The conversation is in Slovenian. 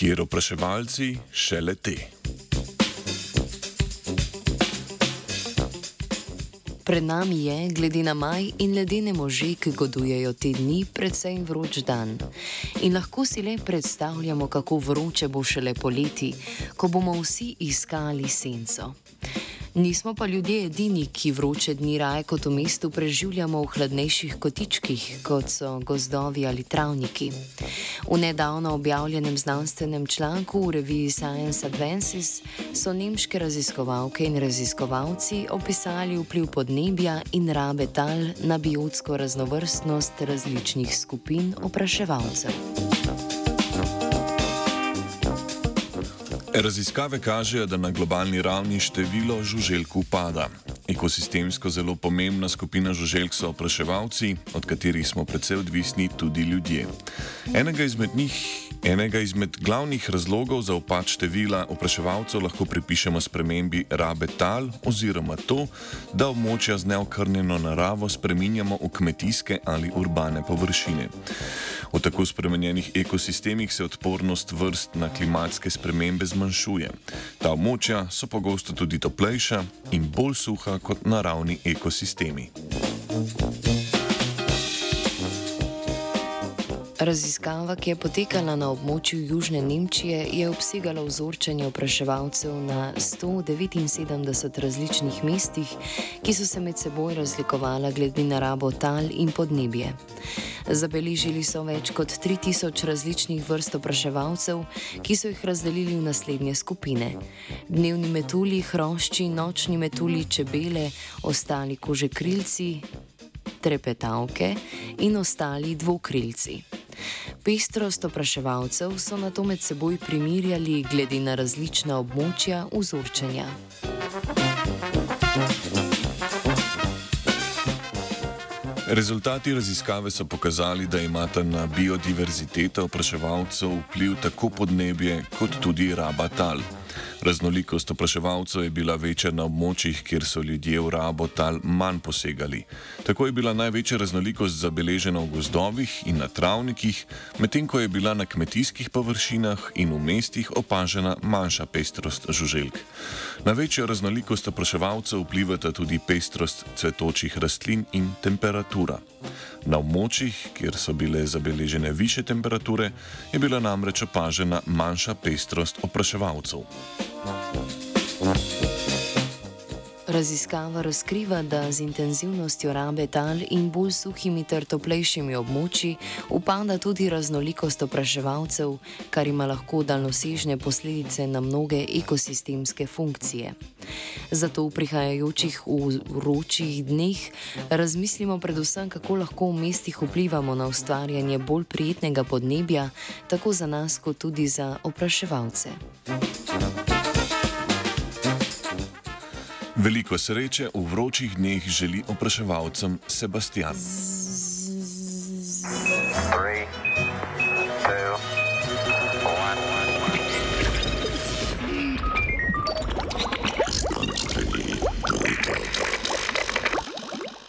kjer opraševalci šele te. Pred nami je, glede na maj in ledene može, ki godujejo te dni, predvsej vroč dan. In lahko si le predstavljamo, kako vroče bo šele poleti, ko bomo vsi iskali senco. Nismo pa ljudje edini, ki vroče dni raje kot v mestu preživljamo v hladnejših kotičkih, kot so gozdovi ali travniki. V nedavno objavljenem znanstvenem članku v reviji Science Advances so nemške raziskovalke in raziskovalci opisali vpliv podnebja in rabe tal na biotsko raznovrstnost različnih skupin opraševalcev. Raziskave kažejo, da na globalni ravni število žuželk upada. Ekosistemsko zelo pomembna skupina žuželk so opraševalci, od katerih smo predvsej odvisni tudi ljudje. Enega izmed njih Enega izmed glavnih razlogov za upad števila opraševalcev lahko pripišemo spremembi rabe tal oziroma to, da območja z neokrnjeno naravo spreminjamo v kmetijske ali urbane površine. V tako spremenjenih ekosistemih se odpornost vrst na klimatske spremembe zmanjšuje. Ta območja so pogosto tudi toplejša in bolj suha kot naravni ekosistemi. Raziskava, ki je potekala na območju Južne Nemčije, je obsegala vzorčenje opraševalcev na 179 različnih mestih, ki so se med seboj razlikovala glede na rabo tal in podnebje. Zabeležili so več kot 3000 različnih vrst opraševalcev, ki so jih razdelili v naslednje skupine: dnevni metulji, hrošči, nočni metulji, čebele, ostali kožekrilci, trepetavke in ostali dvokrilci. Pestrost opraševalcev so na to med seboj primerjali glede na različna območja vzorčenja. Rezultati raziskave so pokazali, da imata na biodiverziteto opraševalcev vpliv tako podnebje kot tudi raba tal. Raznolikost opraševalcev je bila večja na območjih, kjer so ljudje v rabo tal manj posegali. Tako je bila največja raznolikost zabeležena v gozdovih in na travnikih, medtem ko je bila na kmetijskih površinah in v mestih opažena manjša pestrost žuželk. Na večjo raznolikost opraševalcev vplivata tudi pestrost cvetočih rastlin in temperatura. Na območjih, kjer so bile zabeležene više temperature, je bila namreč opažena manjša pestrost opraševalcev. Raziskava razkriva, da z intenzivnostjo rabe tal in bolj suhimi ter toplejšimi območji upada tudi raznolikost opraševalcev, kar ima lahko daljnosežne posledice na mnoge ekosistemske funkcije. Zato v prihajajočih vročih dneh razmislimo predvsem, kako lahko v mestih vplivamo na ustvarjanje bolj prijetnega podnebja, tako za nas, kot tudi za opraševalce. Veliko sreče v vročih dneh želi opraševalcem Sebastian.